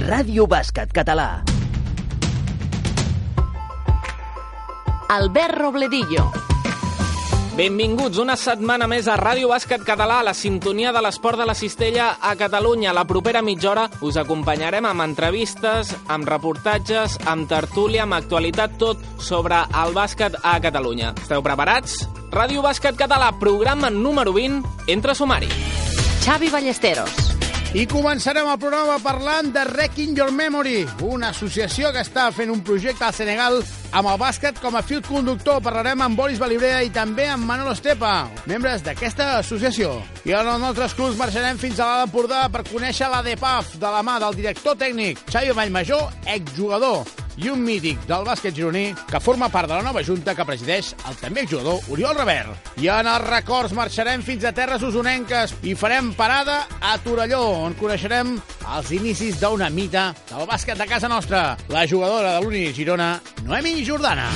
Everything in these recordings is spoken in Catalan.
Ràdio Bàsquet Català. Albert Robledillo. Benvinguts una setmana més a Ràdio Bàsquet Català, a la sintonia de l'esport de la cistella a Catalunya. La propera mitja hora us acompanyarem amb entrevistes, amb reportatges, amb tertúlia, amb actualitat, tot sobre el bàsquet a Catalunya. Esteu preparats? Ràdio Bàsquet Català, programa número 20, entre sumari. Xavi Ballesteros. I començarem el programa parlant de Wrecking Your Memory, una associació que està fent un projecte al Senegal amb el bàsquet com a fil conductor. Parlarem amb Boris Balibrea i també amb Manolo Estepa, membres d'aquesta associació. I en els nostres clubs marxarem fins a l'Alt Empordà per conèixer la DEPAF de la mà del director tècnic Xavi Vallmajor, exjugador i un mític del bàsquet gironí que forma part de la nova junta que presideix el també jugador Oriol Revert. I en els records marxarem fins a terres usonenques i farem parada a Torelló, on coneixerem els inicis d'una mita del bàsquet de casa nostra, la jugadora de l'Uni Girona, Noemi Jordana.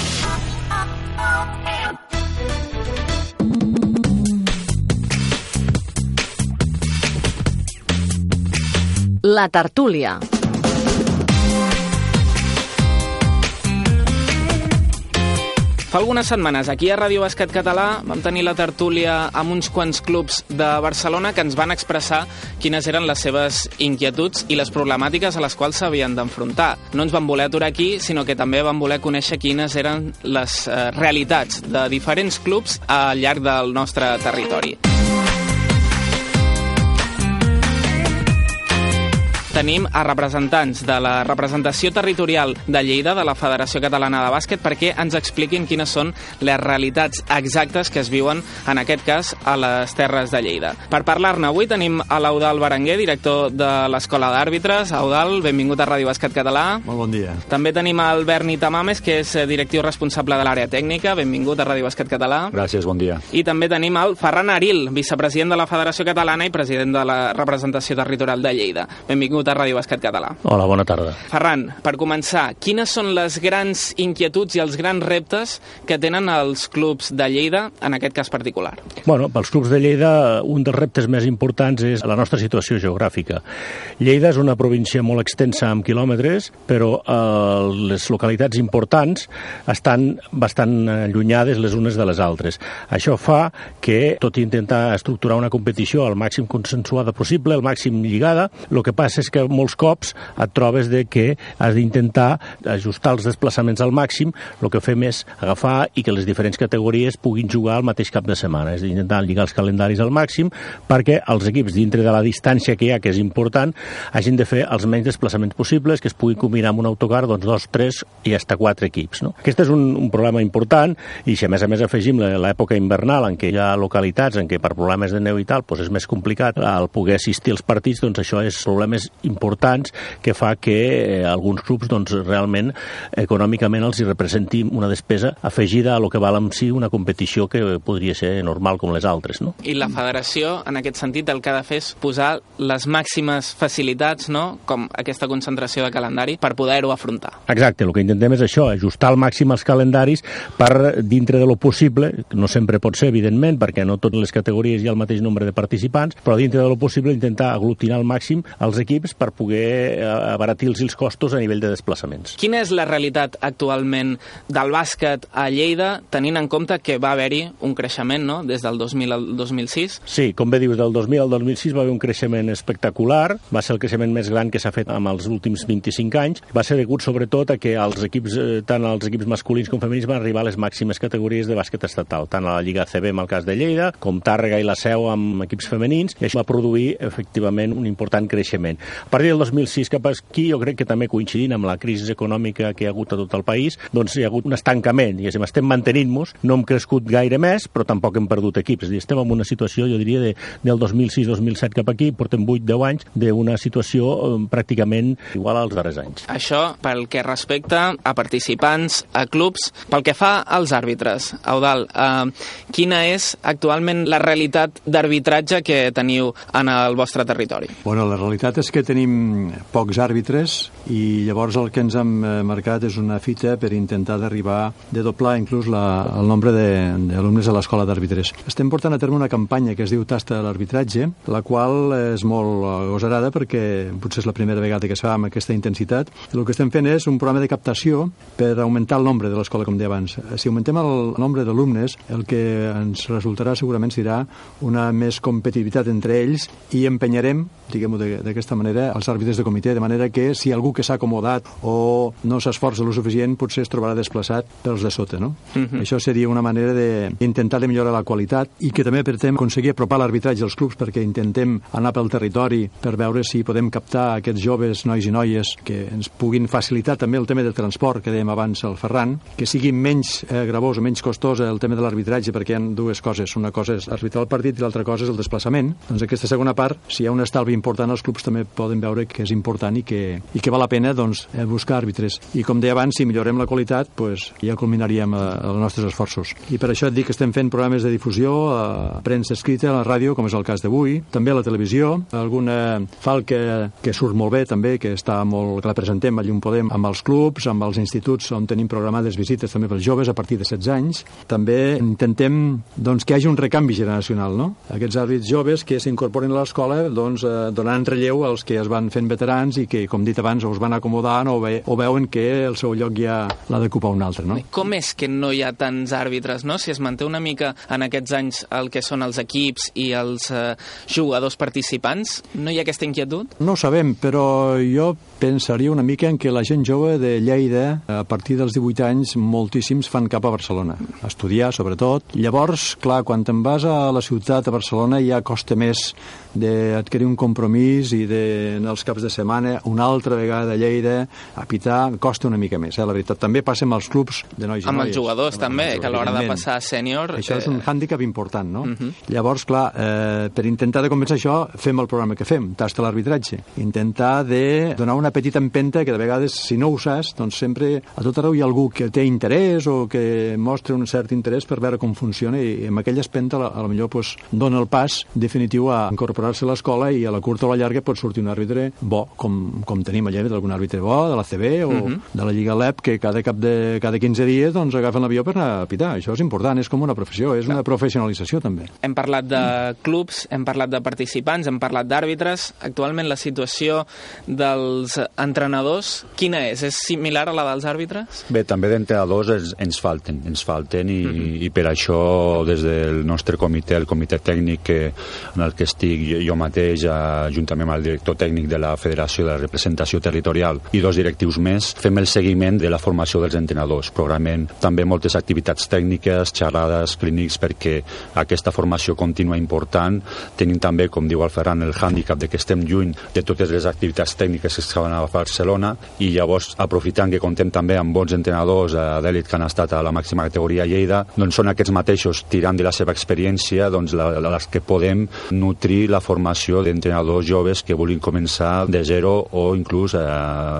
La tertúlia. Fa algunes setmanes aquí a Ràdio Bàsquet Català vam tenir la tertúlia amb uns quants clubs de Barcelona que ens van expressar quines eren les seves inquietuds i les problemàtiques a les quals s'havien d'enfrontar. No ens van voler aturar aquí, sinó que també van voler conèixer quines eren les eh, realitats de diferents clubs al llarg del nostre territori. Tenim a representants de la representació territorial de Lleida, de la Federació Catalana de Bàsquet, perquè ens expliquin quines són les realitats exactes que es viuen, en aquest cas, a les Terres de Lleida. Per parlar-ne avui tenim a l'Eudal Berenguer, director de l'Escola d'Àrbitres. Eudal, benvingut a Ràdio Bàsquet Català. Molt bon dia. També tenim el Berni Tamames, que és directiu responsable de l'àrea tècnica. Benvingut a Ràdio Bàsquet Català. Gràcies, bon dia. I també tenim el Ferran Aril, vicepresident de la Federació Catalana i president de la representació territorial de Lleida. Benvingut a Ràdio Bàsquet Català. Hola, bona tarda. Ferran, per començar, quines són les grans inquietuds i els grans reptes que tenen els clubs de Lleida, en aquest cas particular? Bueno, pels clubs de Lleida, un dels reptes més importants és la nostra situació geogràfica. Lleida és una província molt extensa amb quilòmetres, però eh, les localitats importants estan bastant allunyades les unes de les altres. Això fa que, tot i intentar estructurar una competició al màxim consensuada possible, al màxim lligada, el que passa és que molts cops et trobes de que has d'intentar ajustar els desplaçaments al màxim, el que fem és agafar i que les diferents categories puguin jugar al mateix cap de setmana, és d'intentar lligar els calendaris al màxim perquè els equips, dintre de la distància que hi ha, que és important, hagin de fer els menys desplaçaments possibles, que es pugui combinar amb un autocar, doncs dos, tres i fins quatre equips. No? Aquest és un, un problema important i si a més a més afegim l'època invernal en què hi ha localitats en què per problemes de neu i tal doncs és més complicat el poder assistir als partits, doncs això és problemes importants que fa que eh, alguns clubs doncs, realment econòmicament els hi representi una despesa afegida a lo que val en si una competició que podria ser normal com les altres. No? I la federació, en aquest sentit, el que ha de fer és posar les màximes facilitats, no? com aquesta concentració de calendari, per poder-ho afrontar. Exacte, el que intentem és això, ajustar al màxim els calendaris per, dintre de lo possible, no sempre pot ser, evidentment, perquè no totes les categories hi ha el mateix nombre de participants, però dintre de lo possible intentar aglutinar al màxim els equips per poder abaratir-los els costos a nivell de desplaçaments. Quina és la realitat actualment del bàsquet a Lleida, tenint en compte que va haver-hi un creixement no? des del 2000 al 2006? Sí, com bé dius, del 2000 al 2006 va haver un creixement espectacular, va ser el creixement més gran que s'ha fet amb els últims 25 anys, va ser degut sobretot a que els equips, eh, tant els equips masculins com femenins van arribar a les màximes categories de bàsquet estatal, tant a la Lliga CB en el cas de Lleida, com Tàrrega i la Seu amb equips femenins, i això va produir efectivament un important creixement. A partir del 2006 cap aquí, jo crec que també coincidint amb la crisi econòmica que hi ha hagut a tot el país, doncs hi ha hagut un estancament, i estem mantenint-nos, no hem crescut gaire més, però tampoc hem perdut equips. És dir, estem en una situació, jo diria, de, del 2006-2007 cap aquí, portem 8-10 anys d'una situació eh, pràcticament igual als darrers anys. Això pel que respecta a participants, a clubs, pel que fa als àrbitres. Eudal, eh, quina és actualment la realitat d'arbitratge que teniu en el vostre territori? Bueno, la realitat és que tenim tenim pocs àrbitres i llavors el que ens hem eh, marcat és una fita per intentar d'arribar de doblar inclús la, el nombre d'alumnes a l'escola d'àrbitres. Estem portant a terme una campanya que es diu Tasta de l'arbitratge, la qual és molt agosarada perquè potser és la primera vegada que es fa amb aquesta intensitat. El que estem fent és un programa de captació per augmentar el nombre de l'escola, com deia abans. Si augmentem el nombre d'alumnes, el que ens resultarà segurament serà una més competitivitat entre ells i empenyarem, diguem-ho d'aquesta manera, els àrbitres de comitè, de manera que si algú que s'ha acomodat o no s'esforça lo suficient potser es trobarà desplaçat pels de sota, no? Uh mhm. -huh. Això seria una manera d'intentar de millorar la qualitat i que també pretén aconseguir apropar l'arbitratge als clubs perquè intentem anar pel territori per veure si podem captar aquests joves nois i noies que ens puguin facilitar també el tema del transport que dèiem abans al Ferran, que sigui menys eh, gravós o menys costós el tema de l'arbitratge perquè hi ha dues coses, una cosa és arbitrar el partit i l'altra cosa és el desplaçament. Doncs aquesta segona part, si hi ha un estalvi important, els clubs també poden veure que és important i que, i que val la pena doncs, eh, buscar àrbitres. I com deia abans, si millorem la qualitat, doncs, ja culminaríem eh, els nostres esforços. I per això et dic que estem fent programes de difusió a premsa escrita, a la ràdio, com és el cas d'avui, també a la televisió, alguna fal que, que surt molt bé també, que està molt, que la presentem allà on podem, amb els clubs, amb els instituts on tenim programades visites també pels joves a partir de 16 anys. També intentem doncs, que hi hagi un recanvi generacional, no? Aquests àrbits joves que s'incorporen a l'escola doncs, eh, donant relleu als que es van fent veterans i que, com dit abans, o es van acomodant o, ve, o veuen que el seu lloc ja l'ha d'ocupar un altre, no? Com és que no hi ha tants àrbitres, no? Si es manté una mica en aquests anys el que són els equips i els eh, jugadors participants, no hi ha aquesta inquietud? No ho sabem, però jo pensaria una mica en que la gent jove de Lleida, a partir dels 18 anys, moltíssims fan cap a Barcelona, a estudiar, sobretot. Llavors, clar, quan te'n vas a la ciutat, a Barcelona, ja costa més d'adquirir un compromís i de, en els caps de setmana, una altra vegada a Lleida, a pitar, costa una mica més, eh, la veritat. També passa amb els clubs de nois i amb noies. els jugadors, amb també, que a l'hora de passar a sènior... Això és un eh, hàndicap important, no? Uh. -huh. Llavors, clar, eh, per intentar de compensar això, fem el programa que fem, tasta l'arbitratge. Intentar de donar una petita empenta que de vegades, si no ho saps, doncs sempre a tot arreu hi ha algú que té interès o que mostra un cert interès per veure com funciona i amb aquella espenta a lo millor pues, dona el pas definitiu a incorporar-se a l'escola i a la curta o la llarga pot sortir un àrbitre bo, com, com tenim allà, d'algun àrbitre bo, de la CB o uh mhm. -huh. de la Lliga LEP, que cada cap de cada 15 dies doncs, agafen l'avió per anar a pitar. Això és important, és com una professió, és una professionalització també. Hem parlat de clubs, hem parlat de participants, hem parlat d'àrbitres. Actualment la situació dels entrenadors, quina és? És similar a la dels àrbitres? Bé, també d'entrenadors ens, ens falten, ens falten i, uh mhm. -huh. i per això des del nostre comitè, el comitè tècnic que, en el que estic jo, jo mateix, eh, juntament amb el director tècnic de la Federació de Representació Territorial i dos directius més, fem el seguiment de la formació dels entrenadors, programem també moltes activitats tècniques, xerrades, clínics, perquè aquesta formació contínua important, tenim també, com diu el Ferran, el hàndicap de que estem lluny de totes les activitats tècniques que es fan a Barcelona i llavors aprofitant que contem també amb bons entrenadors eh, d'èlit que han estat a la màxima categoria a Lleida, doncs són aquests mateixos, tirant de la seva experiència, doncs la, les que podem nutrir la formació d'entrenadors joves que vulguin començar de zero o inclús eh,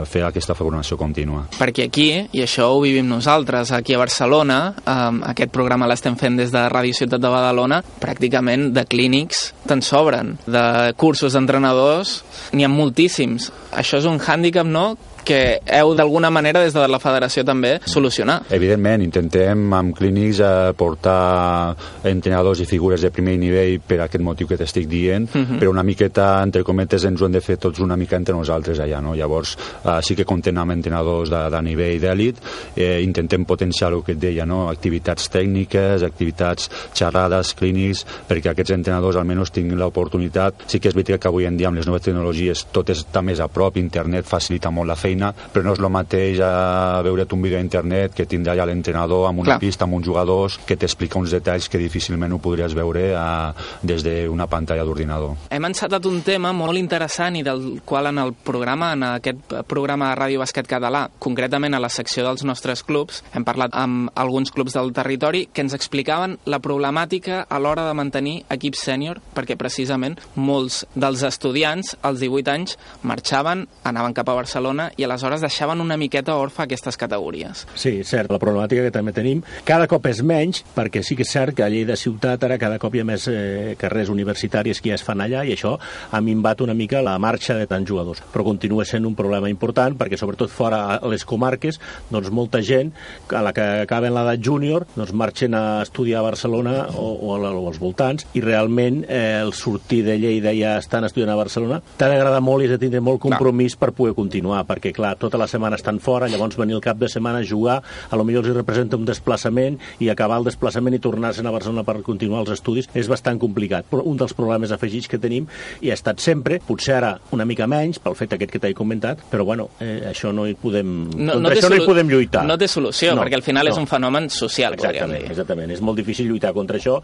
fer aquesta formació contínua. Perquè aquí, i això ho vivim nosaltres, aquí a Barcelona, eh, aquest programa l'estem fent des de Ràdio Ciutat de Badalona, pràcticament de clínics te'n sobren, de cursos d'entrenadors n'hi ha moltíssims. Això és un hàndicap, no?, que heu d'alguna manera des de la federació també solucionar. Evidentment, intentem amb clínics eh, portar entrenadors i figures de primer nivell per aquest motiu que t'estic dient, uh mhm. -huh. però una miqueta, entre cometes, ens ho hem de fer tots una mica entre nosaltres allà, no? Llavors, eh, sí que contem amb entrenadors de, de nivell d'èlit, eh, intentem potenciar el que et deia, no? Activitats tècniques, activitats xerrades, clínics, perquè aquests entrenadors almenys tinguin l'oportunitat. Sí que és veritat que avui en dia amb les noves tecnologies tot està més a prop, internet facilita molt la feina, feina, però no és el mateix a veure't un vídeo a internet que tindrà ja l'entrenador amb una Clar. pista, amb uns jugadors, que t'explica uns detalls que difícilment ho podries veure a, des d'una pantalla d'ordinador. Hem encetat un tema molt interessant i del qual en el programa, en aquest programa de Ràdio Basquet Català, concretament a la secció dels nostres clubs, hem parlat amb alguns clubs del territori que ens explicaven la problemàtica a l'hora de mantenir equips sènior, perquè precisament molts dels estudiants als 18 anys marxaven, anaven cap a Barcelona i i aleshores deixaven una miqueta orfa aquestes categories. Sí, cert, la problemàtica que també tenim cada cop és menys, perquè sí que és cert que a Lleida ciutat ara cada cop hi ha més eh, carrers universitaris que ja es fan allà i això ha minvat una mica la marxa de tants jugadors. Però continua sent un problema important perquè sobretot fora a les comarques doncs molta gent a la que acaben l'edat júnior doncs marxen a estudiar a Barcelona o, o, o als voltants i realment eh, el sortir de Lleida ja estan estudiant a Barcelona t'ha d'agradar molt i has de tindre molt compromís clar. per poder continuar perquè clar, tota la setmana estan fora llavors venir el cap de setmana a jugar a lo millor els representa un desplaçament i acabar el desplaçament i tornar-se'n a Barcelona per continuar els estudis és bastant complicat. Però un dels problemes afegits que tenim i ha estat sempre, potser ara una mica menys, pel fet aquest que t'he comentat, però bueno, eh, això no hi podem... No, no això no hi podem lluitar. No té solució, no, perquè al final no. és un fenomen social, exactament. Exactament, és molt difícil lluitar contra això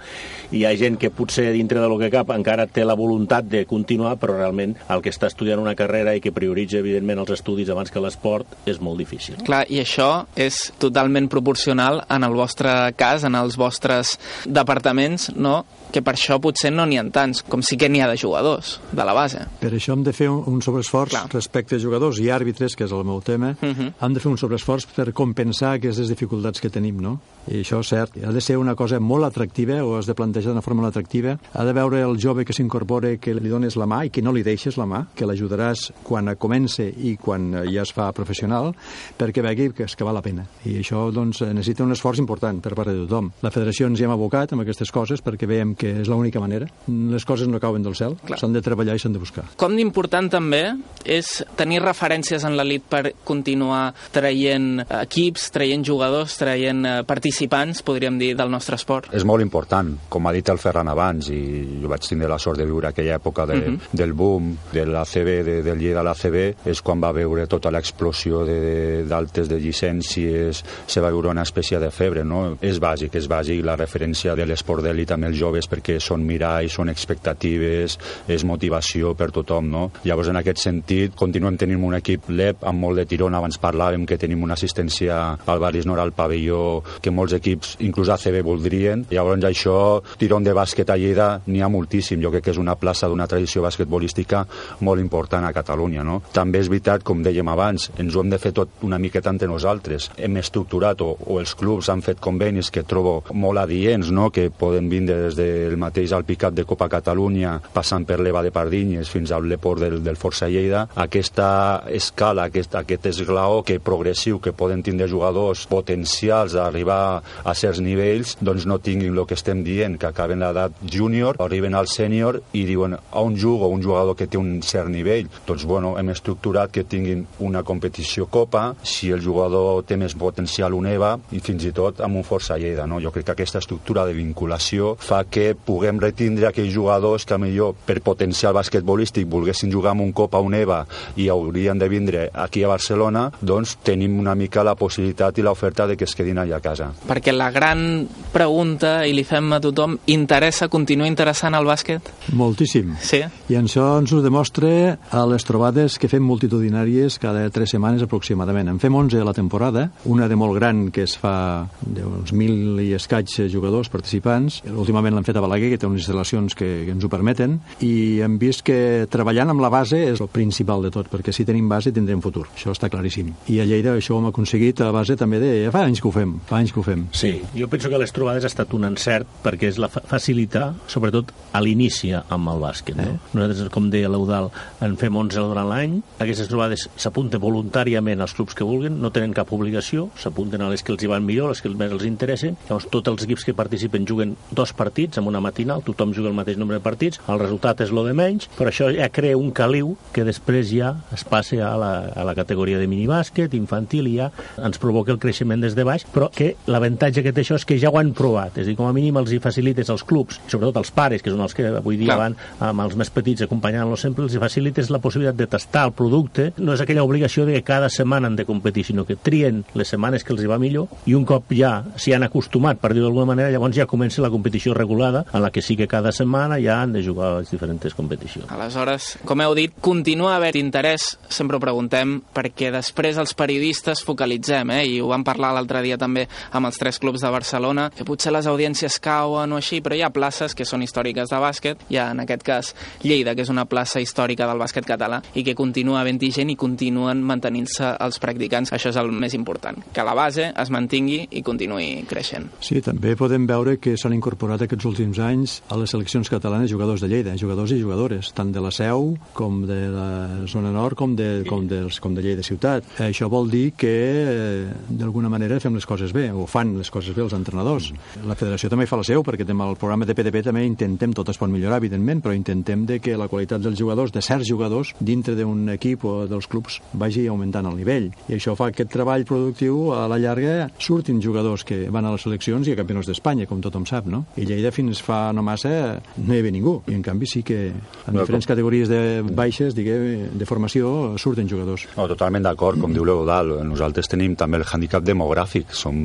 i hi ha gent que potser dintre de lo que cap encara té la voluntat de continuar, però realment el que està estudiant una carrera i que prioritza evidentment els estudis abans que l'esport és molt difícil. Clar, i això és totalment proporcional en el vostre cas, en els vostres departaments, no? que per això potser no n'hi ha tants, com sí que n'hi ha de jugadors, de la base. Per això hem de fer un, un sobreesforç Clar. respecte a jugadors i àrbitres, que és el meu tema, uh mhm. -huh. hem de fer un sobreesforç per compensar aquestes dificultats que tenim, no? I això és cert. Ha de ser una cosa molt atractiva, o has de plantejar d'una forma molt atractiva. Ha de veure el jove que s'incorpora, que li dones la mà i que no li deixes la mà, que l'ajudaràs quan comence i quan ja es fa professional, perquè vegi que, és que val la pena. I això doncs, necessita un esforç important per part de tothom. La federació ens hi hem abocat amb aquestes coses perquè veiem que és l'única manera. Les coses no cauen del cel, s'han de treballar i s'han de buscar. Com d'important també és tenir referències en l'elit per continuar traient equips, traient jugadors, traient eh, participants, podríem dir, del nostre esport? És molt important. Com ha dit el Ferran abans, i jo vaig tindre la sort de viure aquella època de, uh mhm. -huh. del boom de l'ACB, de, del Lleida a l'ACB, és quan va veure tota l'explosió d'altes de, de llicències, se va veure una espècie de febre, no? És bàsic, és bàsic la referència de l'esport d'elit amb els joves perquè són miralls, són expectatives, és motivació per tothom, no? Llavors, en aquest sentit, continuem tenint un equip LEP amb molt de tirón. Abans parlàvem que tenim una assistència al Baris Nord al pavelló que molts equips, inclús ACB, voldrien. Llavors, això, tirón de bàsquet a Lleida, n'hi ha moltíssim. Jo crec que és una plaça d'una tradició basquetbolística molt important a Catalunya, no? També és veritat, com dèiem abans, ens ho hem de fer tot una miqueta entre nosaltres. Hem estructurat, o, o els clubs han fet convenis que trobo molt adients, no? que poden vindre des del mateix al picat de Copa Catalunya, passant per l'Eva de Pardinyes fins al Leport del, del Força Lleida, aquesta escala, aquest, aquest esglaó que progressiu que poden tindre jugadors potencials a arribar a certs nivells, doncs no tinguin el que estem dient, que acaben l'edat júnior, arriben al sènior i diuen a un jugo, un jugador que té un cert nivell, doncs bueno, hem estructurat que tinguin una competició Copa, si el jugador té més potencial un EVA i fins i tot amb un Força Lleida. No? Jo crec que aquesta estructura de vinculació fa que puguem retindre aquells jugadors que millor per potencial basquetbolístic volguessin jugar amb un cop a un EVA i haurien de vindre aquí a Barcelona, doncs tenim una mica la possibilitat i l'oferta de que es quedin allà a casa. Perquè la gran pregunta, i li fem a tothom, interessa, continua interessant el bàsquet? Moltíssim. Sí? I això ens ho demostra a les trobades que fem multitudinàries cada tres setmanes aproximadament. En fem 11 a la temporada, una de molt gran que es fa d'uns mil i escaig jugadors participants. Últimament l'han fet a Balaguer, que té unes instal·lacions que, que ens ho permeten, i hem vist que treballant amb la base és el principal de tot, perquè si tenim base tindrem futur, això està claríssim. I a Lleida això ho hem aconseguit a base també de... Ja fa anys que ho fem, fa anys que ho fem. Sí, jo penso que les trobades ha estat un encert perquè és la fa facilitar, sobretot a l'inici amb el bàsquet. No? Eh? Nosaltres, com deia l'Eudal, en fem 11 durant l'any, aquestes trobades s'apunten voluntàriament als clubs que vulguin, no tenen cap obligació, s'apunten a les que els hi van millor, les que més els interessen, llavors tots els equips que participen juguen dos partits amb una matinal, tothom juga el mateix nombre de partits, el resultat és lo de menys, però això ja crea un caliu que després ja es passa a la, a la categoria de minibàsquet, infantil, i ja ens provoca el creixement des de baix, però que l'avantatge que té això és que ja ho han provat, és a dir, com a mínim els hi facilites als clubs, sobretot als pares, que són els que avui dia Clar. van amb els més petits acompanyant-los sempre, els hi facilites la possibilitat de tastar el producte, no és aquella obligació de que cada setmana han de competir, sinó que trien les setmanes que els hi va millor i un cop ja s'hi han acostumat, per dir d'alguna manera, llavors ja comença la competició regulada en la que sí que cada setmana ja han de jugar a les diferents competicions. Aleshores, com heu dit, continua haver interès, sempre ho preguntem, perquè després els periodistes focalitzem, eh? i ho vam parlar l'altre dia també amb els tres clubs de Barcelona, que potser les audiències cauen o així, però hi ha places que són històriques de bàsquet, hi ha en aquest cas Lleida, que és una plaça històrica del bàsquet català, i que continua havent-hi gent i continuen mantenint-se els practicants. Això és el més important, que la base es mantingui i continuï creixent. Sí, també podem veure que s'han incorporat aquests últims anys a les seleccions catalanes jugadors de Lleida, jugadors i jugadores, tant de la Seu com de la zona nord com de, com dels, com de Lleida ciutat. Això vol dir que eh, d'alguna manera fem les coses bé, o fan les coses bé els entrenadors. La federació també fa la seu, perquè amb el programa de PDP també intentem, tot es pot millorar, evidentment, però intentem de que la qualitat dels jugadors, de certs jugadors, dintre d'un equip o dels clubs, vagi augmentant el nivell. I això fa que aquest treball productiu, a la llarga, surtin jugadors que van a les seleccions i a campionats d'Espanya, com tothom sap, no? I Lleida fins fa no massa no hi havia ningú. I en canvi sí que en diferents categories de baixes, diguem, de formació, surten jugadors. No, totalment d'acord, com diu l'Eudal. Nosaltres tenim també el handicap demogràfic. Som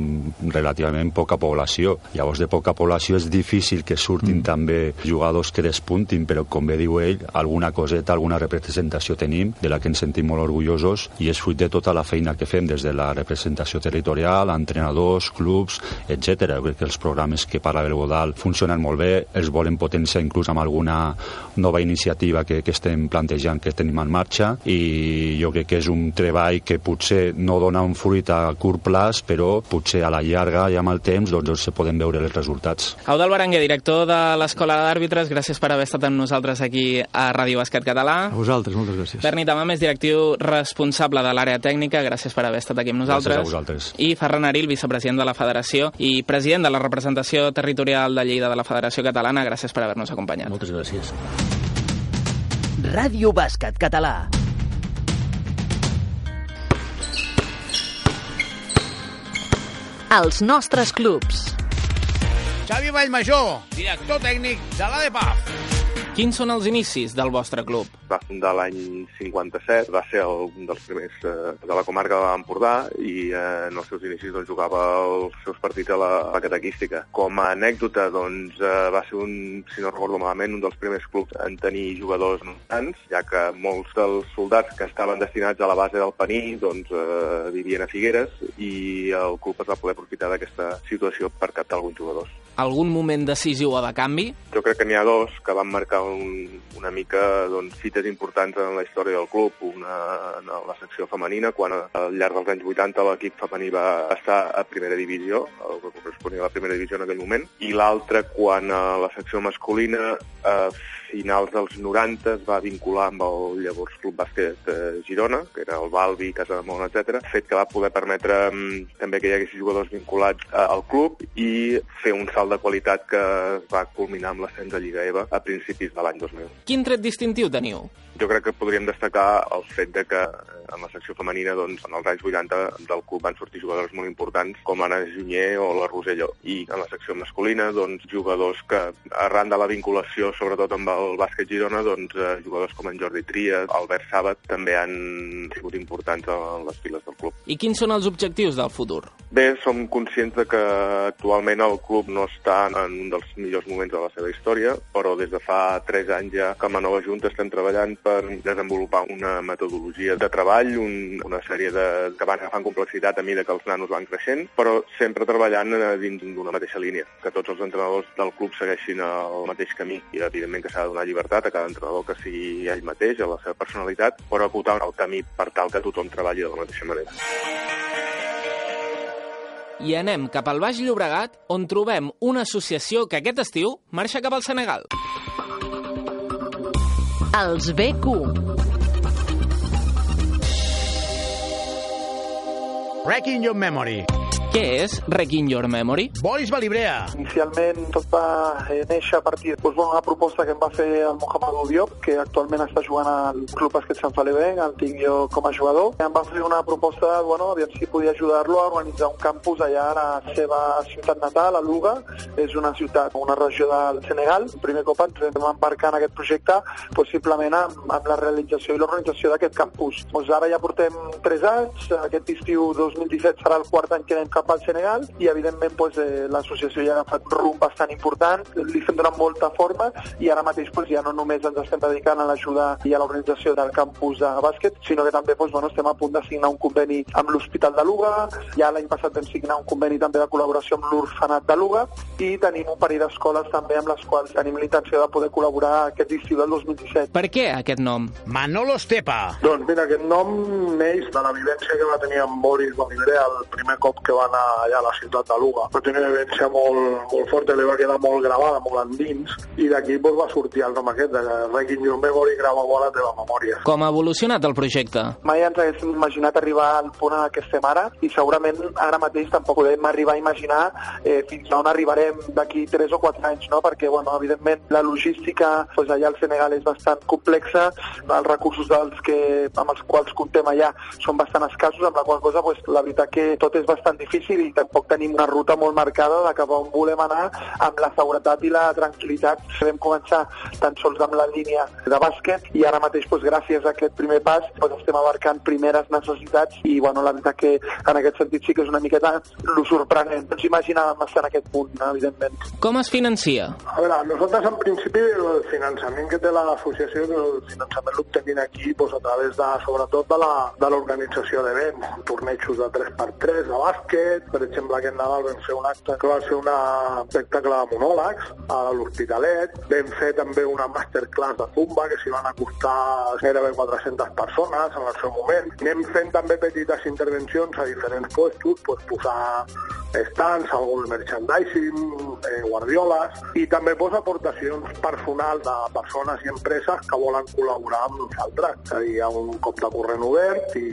relativament poca població. Llavors, de poca població és difícil que surtin mm. també jugadors que despuntin, però com bé diu ell, alguna coseta, alguna representació tenim, de la que ens sentim molt orgullosos, i és fruit de tota la feina que fem des de la representació territorial, entrenadors, clubs, etc. Crec que els programes que parla l'Eudal funcionen molt bé, els volen potenciar inclús amb alguna nova iniciativa que, que estem plantejant, que tenim en marxa, i jo crec que és un treball que potser no dona un fruit a curt plaç, però potser a la llarga i amb el temps doncs, se poden veure els resultats. Eudal Baranguer, director de l'Escola d'Àrbitres, gràcies per haver estat amb nosaltres aquí a Ràdio Basquet Català. A vosaltres, moltes gràcies. Berni Tamam és directiu responsable de l'àrea tècnica, gràcies per haver estat aquí amb nosaltres. Gràcies a vosaltres. I Ferran Aril, vicepresident de la Federació i president de la representació territorial de Lleida de la Federació Catalana, gràcies per haver-nos acompanyat. Moltes gràcies. Ràdio Bàsquet Català. Els nostres clubs. Xavi Vallmajor, director tècnic de l'ADPAF. Quins són els inicis del vostre club? va fundar l'any 57, va ser el, un dels primers eh, de la comarca de l'Empordà i eh, en els seus inicis doncs, jugava els seus partits a la, a la catequística. Com a anècdota, doncs, eh, va ser un, si no recordo malament, un dels primers clubs en tenir jugadors tants, ja que molts dels soldats que estaven destinats a la base del Paní doncs, eh, vivien a Figueres i el club es va poder aprofitar d'aquesta situació per captar alguns jugadors. Algun moment decisiu o de canvi? Jo crec que n'hi ha dos que van marcar un, una mica doncs, fites importants en la història del club. Una en la secció femenina, quan al llarg dels anys 80 l'equip femení va estar a primera divisió, el que corresponia a la primera divisió en aquell moment, i l'altra quan a la secció masculina a finals dels 90 es va vincular amb el llavors Club Bàsquet eh, Girona, que era el Balbi, Casa de Mont, etc. fet que va poder permetre mm, també que hi hagués jugadors vinculats eh, al club i fer un salt de qualitat que va culminar amb l'ascens a Lliga EVA a principis de l'any 2000. Quin tret distintiu teniu? Jo crec que podríem destacar el fet de que eh, en la secció femenina, doncs, en els anys 80 del club van sortir jugadors molt importants com Anna Junyer o la Roselló. I en la secció masculina, doncs, jugadors que, arran de la vinculació, sobretot amb el bàsquet Girona, doncs, eh, jugadors com en Jordi Trias, Albert Sàbat, també han sigut importants en les files del club. I quins són els objectius del futur? Bé, som conscients de que actualment el club no està en un dels millors moments de la seva història, però des de fa 3 anys ja que amb la nova Junta estem treballant per desenvolupar una metodologia de treball, un, una sèrie de, que van agafant complexitat a mesura que els nanos van creixent, però sempre treballant eh, dins d'una mateixa línia, que tots els entrenadors del club segueixin el mateix camí. I evidentment que s'ha donar llibertat a cada entrenador que sigui ell mateix, a la seva personalitat, però acotar el camí per tal que tothom treballi de la mateixa manera. I anem cap al Baix Llobregat, on trobem una associació que aquest estiu marxa cap al Senegal. Els BQ. Wrecking Your Memory. Què és Wrecking Your Memory? Boris Balibrea. Inicialment tot va eh, néixer a partir doncs, bueno, una proposta que em va fer el Mohamed Diop, que actualment està jugant al Club Bàsquet Sant Feliuenc, el tinc jo com a jugador. Em va fer una proposta, bueno, aviam si podia ajudar-lo a organitzar un campus allà a la seva ciutat natal, a Luga. És una ciutat, una regió del Senegal. El primer cop ens vam embarcar en aquest projecte possiblement amb, amb la realització i l'organització d'aquest campus. Doncs ara ja portem 3 anys, aquest estiu 2017 serà el quart any que anem cap cap al Senegal i evidentment doncs, eh, l'associació ja ha agafat rumb bastant important, li estem donant molta forma i ara mateix doncs, ja no només ens estem dedicant a l'ajuda i a l'organització del campus de bàsquet, sinó que també doncs, bueno, estem a punt de signar un conveni amb l'Hospital de Luga, ja l'any passat vam signar un conveni també de col·laboració amb l'Orfenat de Luga i tenim un parell d'escoles també amb les quals tenim la intenció de poder col·laborar aquest estiu del 2017. Per què aquest nom? Manolo Estepa. Doncs mira, aquest nom neix de la vivència que va tenir amb Boris Bolibre el primer cop que va anar allà a la ciutat de Luga. Va tenir una vivència molt, molt forta, li va quedar molt gravada, molt endins, i d'aquí doncs, va sortir el nom aquest, de Requin Your Memory, grava la teva memòria. Com ha evolucionat el projecte? Mai ens haguéssim imaginat arribar al punt en què estem ara i segurament ara mateix tampoc podem arribar a imaginar eh, fins on arribarem d'aquí 3 o 4 anys, no? perquè bueno, evidentment la logística doncs, allà al Senegal és bastant complexa, els recursos dels que, amb els quals comptem allà són bastant escassos, amb la qual cosa doncs, la veritat que tot és bastant difícil i tampoc tenim una ruta molt marcada de cap a on volem anar amb la seguretat i la tranquil·litat. Vam començar tan sols amb la línia de bàsquet i ara mateix doncs, gràcies a aquest primer pas doncs, estem abarcant primeres necessitats i bueno, la veritat que en aquest sentit sí que és una miqueta lo sorprenent. No ens imaginàvem estar en aquest punt, evidentment. Com es financia? A veure, nosaltres en principi el finançament que té l'associació, el finançament l'obtenim aquí doncs, a través de, sobretot de la- de l'organització d'events, tornejos de 3x3 de bàsquet, per exemple aquest Nadal vam fer un acte que va ser un espectacle de monòlegs a l'Hospitalet, vam fer també una masterclass de Zumba que s'hi van acostar gairebé 400 persones en el seu moment. Anem fent també petites intervencions a diferents puestos, pues, posar stands, algun merchandising, eh, guardioles, i també pues, aportacions personals de persones i empreses que volen col·laborar amb nosaltres. És a dir, hi ha un cop de corrent obert i,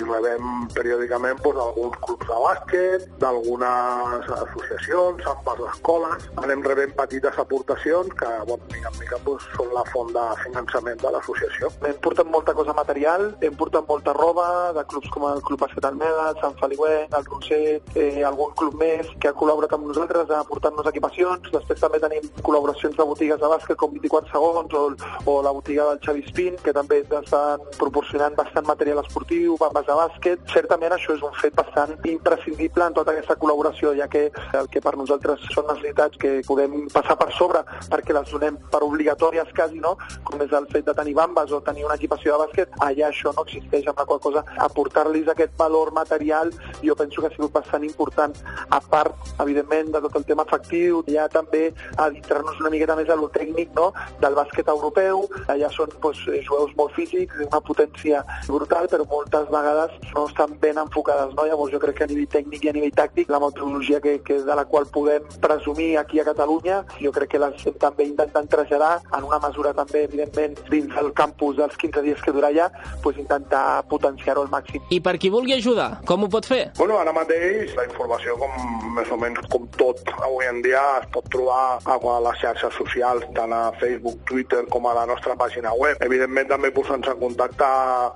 i rebem periòdicament pues, alguns clubs de bàsquet, d'algunes associacions, amb les escoles. Anem rebent petites aportacions que, bueno, mica en mica, pues, són la font de finançament de l'associació. Hem portat molta cosa material, hem portat molta roba de clubs com el Club Bàsquet Almeda, el Sant Feliuet, el Roser, eh, algun club més que ha col·laborat amb nosaltres aportant-nos equipacions. Després també tenim col·laboracions de botigues de bàsquet com 24 segons o, o la botiga del Xavi Spin, que també estan proporcionant bastant material esportiu, bambes de bàsquet. Certament això és un fet bastant imprescindible en tota aquesta col·laboració, ja que el que per nosaltres són necessitats que podem passar per sobre perquè les donem per obligatòries quasi, no? com és el fet de tenir bambes o tenir una equipació de bàsquet, allà això no existeix, amb la qual cosa aportar-los aquest valor material jo penso que ha sigut bastant important. A part, evidentment, de tot el tema efectiu, ja també adentrar-nos una miqueta més a lo tècnic no? del bàsquet europeu. Allà són doncs, jugadors molt físics, una potència brutal, però moltes vegades no estan ben enfocades. No? Llavors jo crec que a nivell tècnic i a nivell tàctic, la metodologia que, que de la qual podem presumir aquí a Catalunya, jo crec que l'estem també intentant traslladar en una mesura també, evidentment, dins del campus dels 15 dies que dura allà, doncs intentar potenciar-ho al màxim. I per qui vulgui ajudar, com ho pot fer? Bueno, ara mateix la informació, com més o menys com tot avui en dia, es pot trobar a les xarxes socials, tant a Facebook, Twitter, com a la nostra pàgina web. Evidentment, també posant-se en contacte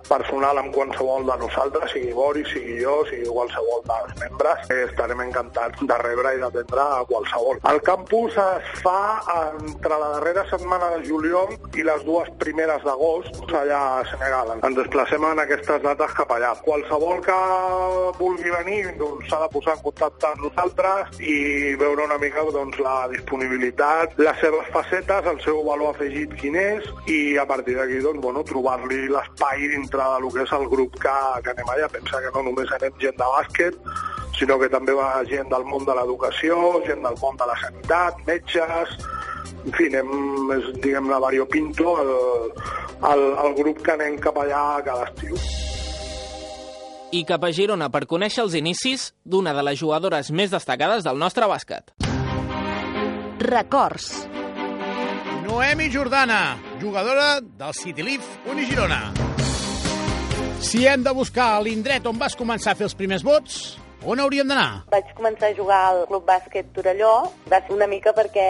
personal amb qualsevol de nosaltres, sigui Boris, sigui jo, sigui qualsevol dels membres. Eh, estarem encantats de rebre i d'atendre a qualsevol. El campus es fa entre la darrera setmana de juliol i les dues primeres d'agost, allà a Senegal. Ens desplacem en aquestes dates cap allà. Qualsevol que vulgui venir doncs, s'ha de posar en contacte amb nosaltres i veure una mica doncs, la disponibilitat, les seves facetes, el seu valor afegit quin és i a partir d'aquí doncs, bueno, trobar-li l'espai dintre del que és el grup que, que anem allà. Pensa que no només anem gent de bàsquet, sinó que també va gent del món de l'educació, gent del món de la sanitat, metges, en fi, anem, és, diguem-ne, variopinto el, el, el grup que anem cap allà cada estiu. I cap a Girona per conèixer els inicis d'una de les jugadores més destacades del nostre bàsquet. Records. Noemi Jordana, jugadora del City Leaf Unigirona. Si hem de buscar l'indret on vas començar a fer els primers vots, on hauríem d'anar? Vaig començar a jugar al Club Bàsquet Torelló, va ser una mica perquè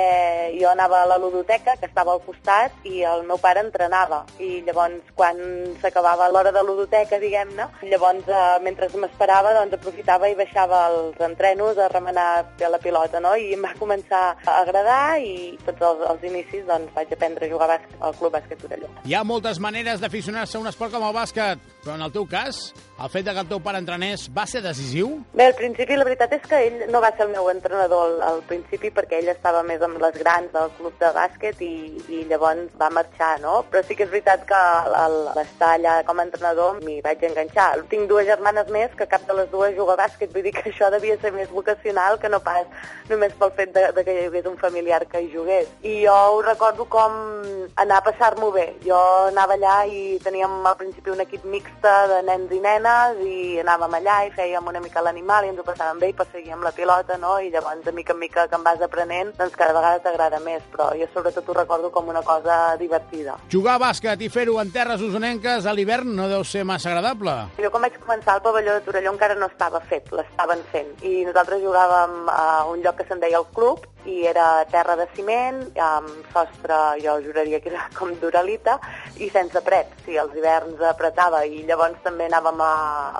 jo anava a la ludoteca, que estava al costat, i el meu pare entrenava. I llavors, quan s'acabava l'hora de ludoteca, diguem-ne, llavors, eh, mentre m'esperava, doncs aprofitava i baixava als entrenos a remenar la pilota, no? I em va començar a agradar i tots els, els inicis doncs, vaig aprendre a jugar a bàsquet al Club Bàsquet Torelló. Hi ha moltes maneres d'aficionar-se a un esport com el bàsquet. Però en el teu cas, el fet de que el teu pare entrenés va ser decisiu? Bé, al principi la veritat és que ell no va ser el meu entrenador al, al principi perquè ell estava més amb les grans del club de bàsquet i, i llavors va marxar, no? Però sí que és veritat que l'estar allà com a entrenador m'hi vaig enganxar. Tinc dues germanes més que cap de les dues juga a bàsquet, vull dir que això devia ser més vocacional que no pas només pel fet de, de que hi hagués un familiar que hi jugués. I jo ho recordo com anar a passar-m'ho bé. Jo anava allà i teníem al principi un equip mixte de nens i nenes i anàvem allà i fèiem una mica l'animal i ens ho passàvem bé i perseguíem la pilota, no? I llavors, de mica en mica que em vas aprenent, doncs cada vegada t'agrada més, però jo sobretot ho recordo com una cosa divertida. Jugar a bàsquet i fer-ho en terres usonenques a l'hivern no deu ser massa agradable. Jo quan vaig començar el pavelló de Torelló encara no estava fet, l'estaven fent. I nosaltres jugàvem a un lloc que se'n deia el Club, i era terra de ciment, amb sostre, jo juraria que era com d'uralita, i sense pret. Sí, els hiverns apretava i llavors també anàvem a,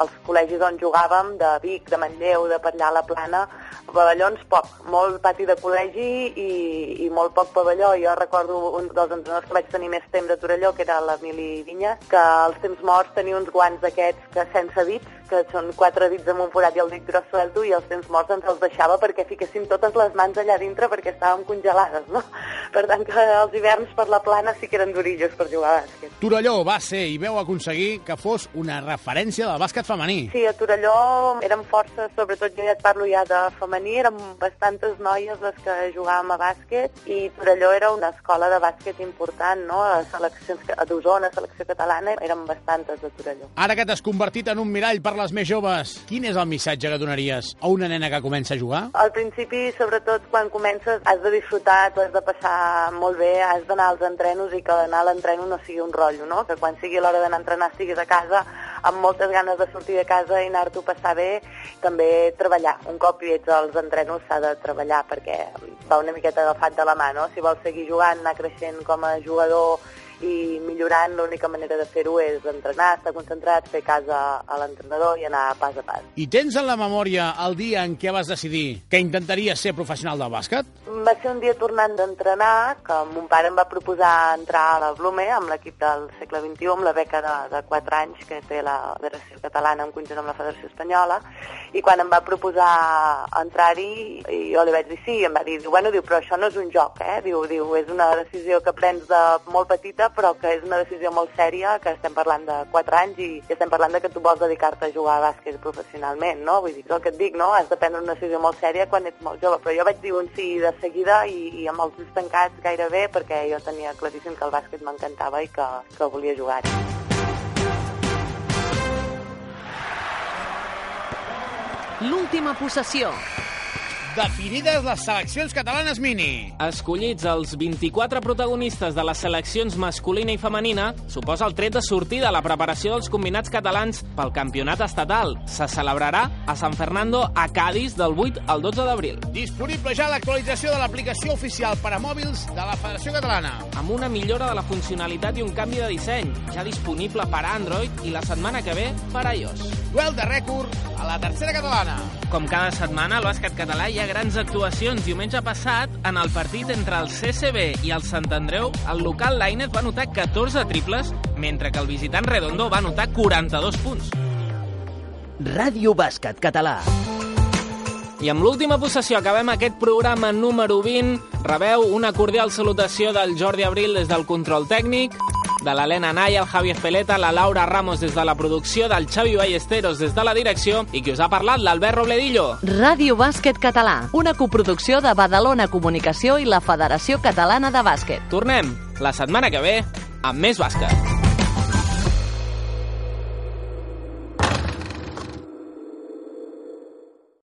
als col·legis on jugàvem, de Vic, de Manlleu, de per allà a la Plana, pavellons poc, molt pati de col·legi i, i molt poc pavelló. Jo recordo un dels entrenadors que vaig tenir més temps a Torelló, que era l'Emili Vinya, que als temps morts tenia uns guants d'aquests que sense dits, que són quatre dits amb un forat i el dit gros suelto, i els temps morts ens els deixava perquè fiquessin totes les mans allà dintre perquè estàvem congelades, no? Per tant, que els hiverns per la plana sí que eren durillos per jugar a bàsquet. Torelló va ser i veu aconseguir que fos una referència del bàsquet femení. Sí, a Torelló érem força, sobretot jo ja et parlo ja de femení, érem bastantes noies les que jugàvem a bàsquet i Torelló era una escola de bàsquet important, no? A seleccions a d'Osona, selecció catalana, érem bastantes de Torelló. Ara que t'has convertit en un mirall per les més joves, quin és el missatge que donaries a una nena que comença a jugar? Al principi, sobretot quan comences, has de disfrutar, has de passar molt bé, has d'anar als entrenos i que anar a l'entreno no sigui un rotllo, no? Que quan sigui l'hora d'anar a entrenar estiguis a casa amb moltes ganes de sortir de casa i anar-t'ho passar bé, també treballar. Un cop hi ets als entrenos s'ha de treballar perquè va una miqueta agafat de la mà, no? Si vols seguir jugant, anar creixent com a jugador i millorant, l'única manera de fer-ho és entrenar, estar concentrat, fer casa a l'entrenador i anar pas a pas. I tens en la memòria el dia en què vas decidir que intentaries ser professional del bàsquet? Va ser un dia tornant d'entrenar que mon pare em va proposar entrar a la Blume amb l'equip del segle XXI, amb la beca de, de 4 anys que té la Federació Catalana en conjunt amb la Federació Espanyola, i quan em va proposar entrar-hi, jo li vaig dir sí, i em va dir, bueno, diu, però això no és un joc, eh? Diu, diu, és una decisió que prens de molt petita, però que és una decisió molt sèria, que estem parlant de 4 anys i estem parlant de que tu vols dedicar-te a jugar a bàsquet professionalment, no? Vull dir, és el que et dic, no? Has de prendre una decisió molt sèria quan ets molt jove, però jo vaig dir un sí de seguida i, i amb els ulls tancats gairebé perquè jo tenia claríssim que el bàsquet m'encantava i que, que volia jugar-hi. L'última possessió. Definides les seleccions catalanes mini. Escollits els 24 protagonistes de les seleccions masculina i femenina, suposa el tret de sortida a la preparació dels combinats catalans pel campionat estatal. Se celebrarà a San Fernando, a Cádiz, del 8 al 12 d'abril. Disponible ja l'actualització de l'aplicació oficial per a mòbils de la Federació Catalana. Amb una millora de la funcionalitat i un canvi de disseny, ja disponible per a Android i la setmana que ve per a iOS. Duel de rècord a la tercera catalana. Com cada setmana, al bàsquet català hi ha grans actuacions. Diumenge passat, en el partit entre el CCB i el Sant Andreu, el local Lainez va anotar 14 triples, mentre que el visitant Redondo va anotar 42 punts. Ràdio Bàsquet Català. I amb l'última possessió acabem aquest programa número 20. Rebeu una cordial salutació del Jordi Abril des del control tècnic, de l'Helena Naya, el Javi Espeleta, la Laura Ramos des de la producció, del Xavi Ballesteros des de la direcció i qui us ha parlat, l'Albert Robledillo. Ràdio Bàsquet Català, una coproducció de Badalona Comunicació i la Federació Catalana de Bàsquet. Tornem la setmana que ve amb més bàsquet.